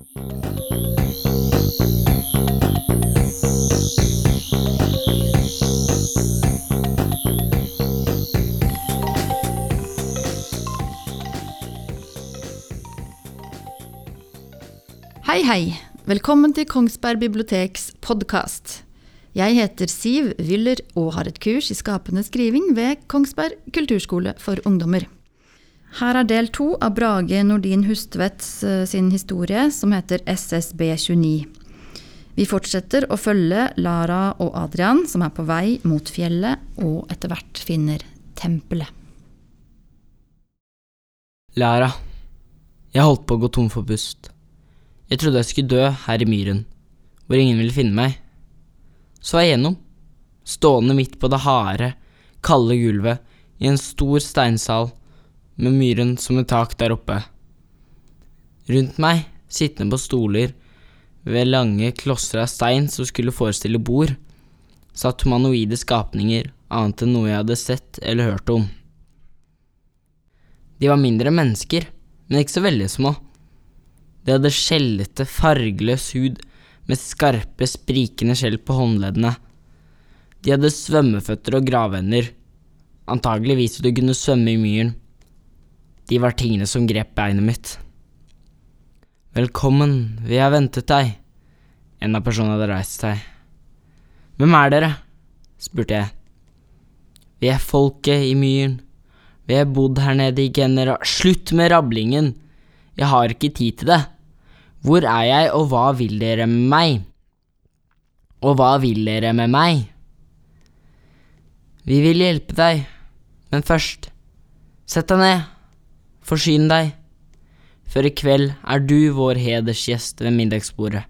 Hei, hei. Velkommen til Kongsberg biblioteks podkast. Jeg heter Siv Wyller og har et kurs i skapende skriving ved Kongsberg kulturskole for ungdommer. Her er del to av Brage Nordin Hustvedts eh, sin historie, som heter SSB29. Vi fortsetter å følge Lara og Adrian, som er på vei mot fjellet og etter hvert finner tempelet. Lara, jeg holdt på å gå tom for pust. Jeg trodde jeg skulle dø her i myren, hvor ingen ville finne meg. Så var jeg gjennom, stående midt på det harde, kalde gulvet i en stor steinsal med myren som et tak der oppe. Rundt meg, sittende på stoler ved lange klosser av stein som skulle forestille bord, satt humanoide skapninger annet enn noe jeg hadde sett eller hørt om. De var mindre enn mennesker, men ikke så veldig små. De hadde skjellete, fargeløs hud med skarpe, sprikende skjell på håndleddene. De hadde svømmeføtter og gravhender, antageligvis så du kunne svømme i myren. De var tingene som grep beinet mitt. Velkommen, vi har ventet deg. En av personene hadde reist seg. Hvem er dere? spurte jeg. Vi er folket i myren. Vi har bodd her nede i genera... Slutt med rablingen! Jeg har ikke tid til det. Hvor er jeg, og hva vil dere med meg? Og hva vil dere med meg? Vi vil hjelpe deg, men først, sett deg ned, forsyn deg. For i kveld er du vår hedersgjest ved middagsbordet.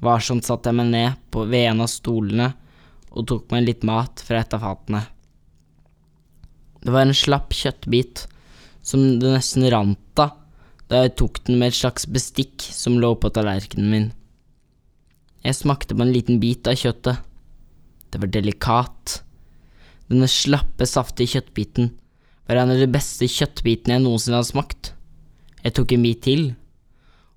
Varsomt satte jeg meg ned på ved en av stolene og tok meg litt mat fra et av fatene. Det var en slapp kjøttbit som det nesten rant av da jeg tok den med et slags bestikk som lå på tallerkenen min. Jeg smakte på en liten bit av kjøttet. Det var delikat. Denne slappe, saftige kjøttbiten var en av de beste kjøttbitene jeg noensinne hadde smakt. Jeg tok en bit til,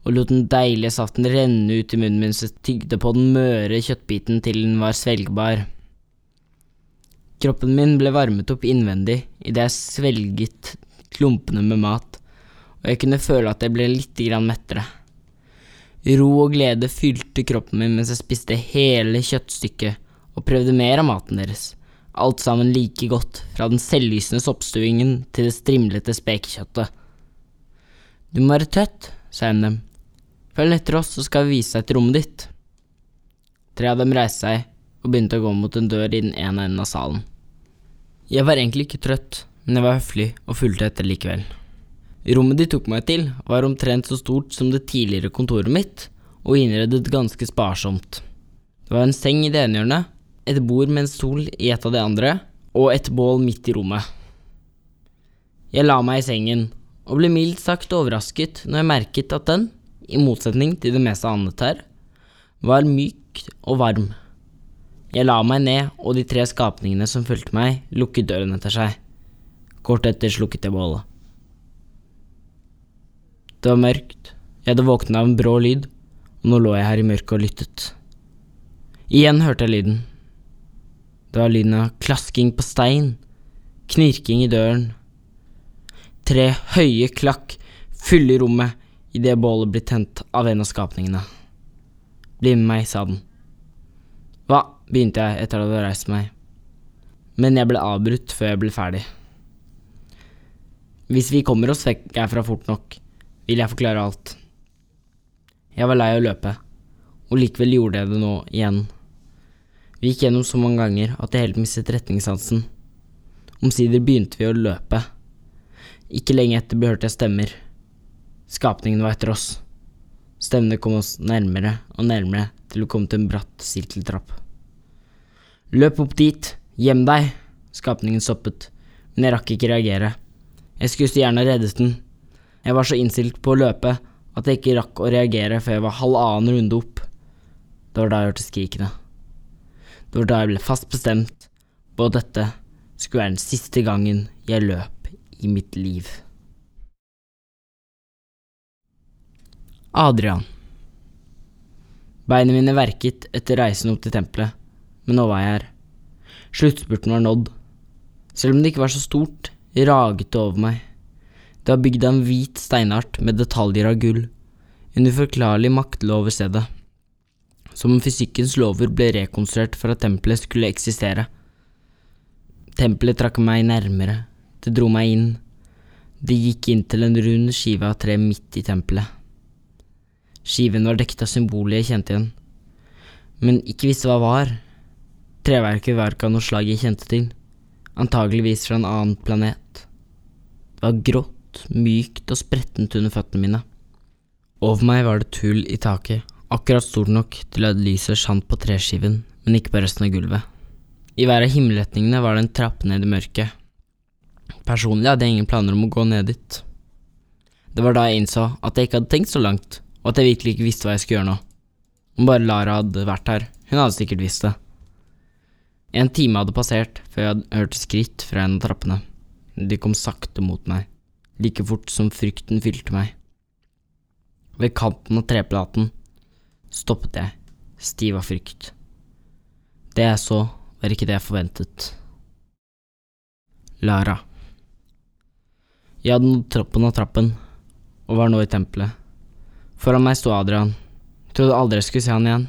og lot den deilige saften renne ut i munnen min så jeg tygde på den møre kjøttbiten til den var svelgbar. Kroppen min ble varmet opp innvendig idet jeg svelget klumpene med mat og jeg kunne føle at jeg ble litt grann mettere. Ro og glede fylte kroppen min mens jeg spiste hele kjøttstykket og prøvde mer av maten deres, alt sammen like godt, fra den selvlysende soppstuingen til det strimlete spekekjøttet. Du må være tøtt, sa en dem. Følg etter oss, så skal vi vise deg til rommet ditt. Tre av dem reiste seg og begynte å gå mot en dør i den ene enden av salen. Jeg var egentlig ikke trøtt, men jeg var høflig og fulgte etter likevel. Rommet de tok meg til, var omtrent så stort som det tidligere kontoret mitt, og innredet ganske sparsomt. Det var en seng i det ene hjørnet, et bord med en stol i et av de andre, og et bål midt i rommet. Jeg la meg i sengen, og ble mildt sagt overrasket når jeg merket at den, i motsetning til det meste annet her, var myk og varm. Jeg la meg ned, og de tre skapningene som fulgte meg, lukket døren etter seg. Kort etter slukket jeg bålet. Det var mørkt, jeg hadde våknet av en brå lyd, og nå lå jeg her i mørket og lyttet. Igjen hørte jeg lyden. Det var lyden av klasking på stein, knirking i døren. Tre høye klakk fyller rommet idet bålet blir tent av en av skapningene. Bli med meg, sa den. Hva, begynte jeg etter at jeg hadde reist meg, men jeg ble avbrutt før jeg ble ferdig. Hvis vi kommer oss vekk herfra fort nok, vil jeg forklare alt. Jeg var lei av å løpe, og likevel gjorde jeg det nå igjen. Vi gikk gjennom så mange ganger at jeg helt mistet retningssansen. Omsider begynte vi å løpe. Ikke lenge etter ble hørt jeg stemmer. Skapningen var etter oss. Stemmene kom oss nærmere og nærmere til å kom til en bratt sirkeltrapp. Løp opp dit, gjem deg! Skapningen stoppet, men jeg rakk ikke reagere. Jeg skulle så gjerne reddet den, jeg var så innstilt på å løpe at jeg ikke rakk å reagere før jeg var halvannen runde opp. Det var da jeg hørte skrikene. Det var da jeg ble fast bestemt på at dette skulle være den siste gangen jeg løp i mitt liv. Adrian. Beina mine verket etter reisen opp til tempelet, men nå var jeg her. Sluttspurten var nådd. Selv om det ikke var så stort, raget det over meg. Det var bygd av en hvit steinart med detaljer av gull. En uforklarlig maktlov over stedet. Som om fysikkens lover ble rekonstruert for at tempelet skulle eksistere. Tempelet trakk meg nærmere, det dro meg inn. Det gikk inn til en rund skive av tre midt i tempelet. Skiven var dekket av symboler jeg kjente igjen, men ikke visste hva var. Treverket var ikke av noe slag jeg kjente til, antageligvis fra en annen planet. Det var grått, mykt og sprettent under føttene mine. Over meg var det et hull i taket, akkurat stort nok til at lyset skjant på treskiven, men ikke på resten av gulvet. I hver av himmelretningene var det en trapp ned i mørket. Personlig hadde jeg ingen planer om å gå ned dit. Det var da jeg innså at jeg ikke hadde tenkt så langt, og at jeg virkelig ikke visste hva jeg skulle gjøre nå. Om bare Lara hadde vært her, hun hadde sikkert visst det. En time hadde passert før jeg hadde hørt skritt fra en av trappene. De kom sakte mot meg, like fort som frykten fylte meg. Ved kanten av treplaten stoppet jeg, stiv av frykt. Det jeg så, var ikke det jeg forventet. Lara. Jeg hadde nådd toppen av trappen, og var nå i tempelet. Foran meg sto Adrian. Trodde aldri jeg skulle se han igjen.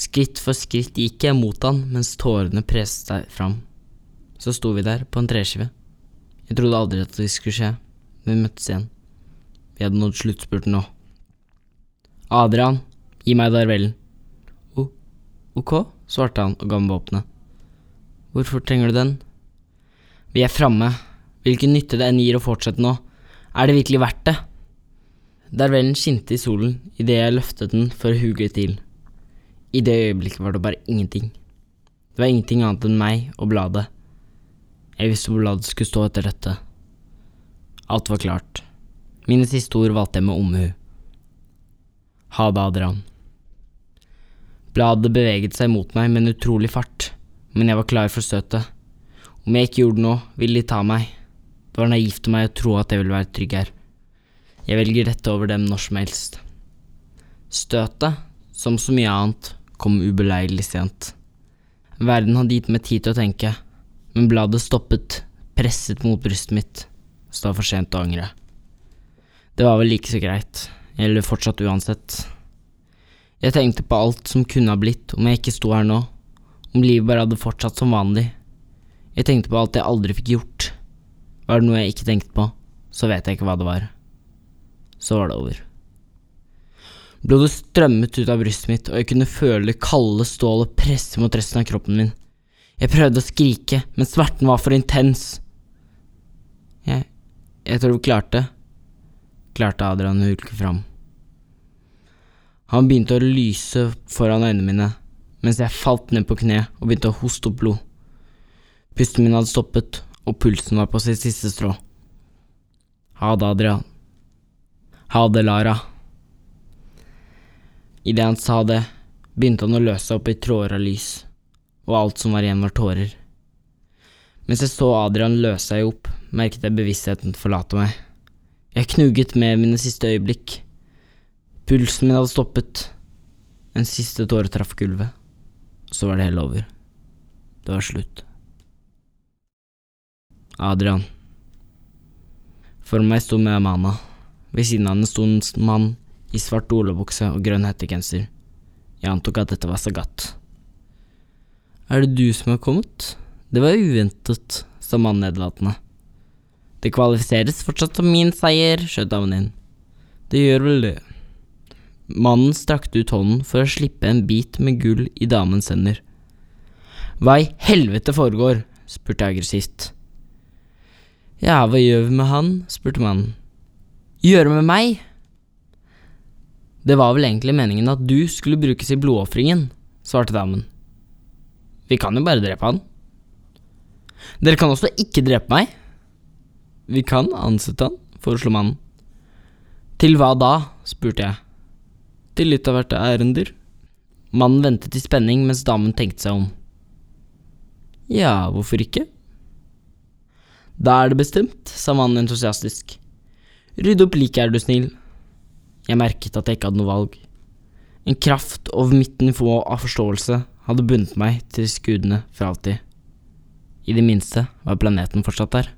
Skritt for skritt gikk jeg mot han mens tårene preste seg fram. Så sto vi der, på en treskive. Jeg trodde aldri at det skulle skje, men vi møttes igjen. Vi hadde nådd sluttspurten nå. Adrian, gi meg darvellen. Ok, svarte han og ga meg våpenet. Hvorfor trenger du den? Vi er framme. Hvilken nytte det enn gir å fortsette nå. Er det virkelig verdt det? Darvellen skinte i solen idet jeg løftet den for å huge til. I det øyeblikket var det bare ingenting. Det var ingenting annet enn meg og bladet. Jeg visste hvor bladet skulle stå etter dette. Alt var klart. Mine siste ord valgte jeg med omhu. Ha det, Adrian. Bladet beveget seg mot meg med en utrolig fart, men jeg var klar for støtet. Om jeg ikke gjorde noe, ville de ta meg. Det var naivt av meg å tro at jeg ville være trygg her. Jeg velger dette over dem når som helst. Støtet, som så mye annet, kom ubeleilig sent. Verden hadde gitt meg tid til å tenke, men bladet stoppet, presset mot brystet mitt, så det var for sent å angre. Det var vel like så greit, eller fortsatt uansett. Jeg tenkte på alt som kunne ha blitt om jeg ikke sto her nå, om livet bare hadde fortsatt som vanlig. Jeg tenkte på alt jeg aldri fikk gjort. Var det noe jeg ikke tenkte på, så vet jeg ikke hva det var. Så var det over. Blodet strømmet ut av brystet mitt, og jeg kunne føle det kalde stålet presse mot resten av kroppen min. Jeg prøvde å skrike, men smerten var for intens. Jeg… jeg tror vi klarte det, klarte Adrian å hulke fram. Han begynte å lyse foran øynene mine, mens jeg falt ned på kne og begynte å hoste opp blod. Pusten min hadde stoppet, og pulsen var på sitt siste strå. Ha det, Adrian. Ha det, Lara. Idet han sa det, begynte han å løse opp i tråder av lys, og alt som var igjen, var tårer. Mens jeg så Adrian løse seg opp, merket jeg bevisstheten forlate meg. Jeg knugget med mine siste øyeblikk. Pulsen min hadde stoppet. En siste tåre traff gulvet, så var det hele over. Det var slutt. Adrian. For meg sto Amana. Ved siden av henne sto en mann i svart olabukse og grønn hettegenser. Jeg antok at dette var Sagat. Er det du som har kommet? Det var uventet, sa mannen nedlatende. Det kvalifiseres fortsatt som min seier, skjøt damen inn. Det gjør vel det. Mannen strakte ut hånden for å slippe en bit med gull i damens hender. Hva i helvete foregår? spurte jeg aggressivt. Ja, hva gjør vi med han? spurte mannen. Gjøre med meg? Det var vel egentlig meningen at du skulle brukes i blodofringen, svarte damen. Vi kan jo bare drepe han. Dere kan også ikke drepe meg. Vi kan ansette han, foreslo mannen. Til hva da? spurte jeg. Til litt av hvert ærender. Mannen ventet i spenning mens damen tenkte seg om. Ja, hvorfor ikke? Da er det bestemt, sa mannen entusiastisk. Rydd opp liket, er du snill. Jeg merket at jeg ikke hadde noe valg. En kraft over mitt nivå av forståelse hadde bundet meg til skudene for alltid. I det minste var planeten fortsatt der.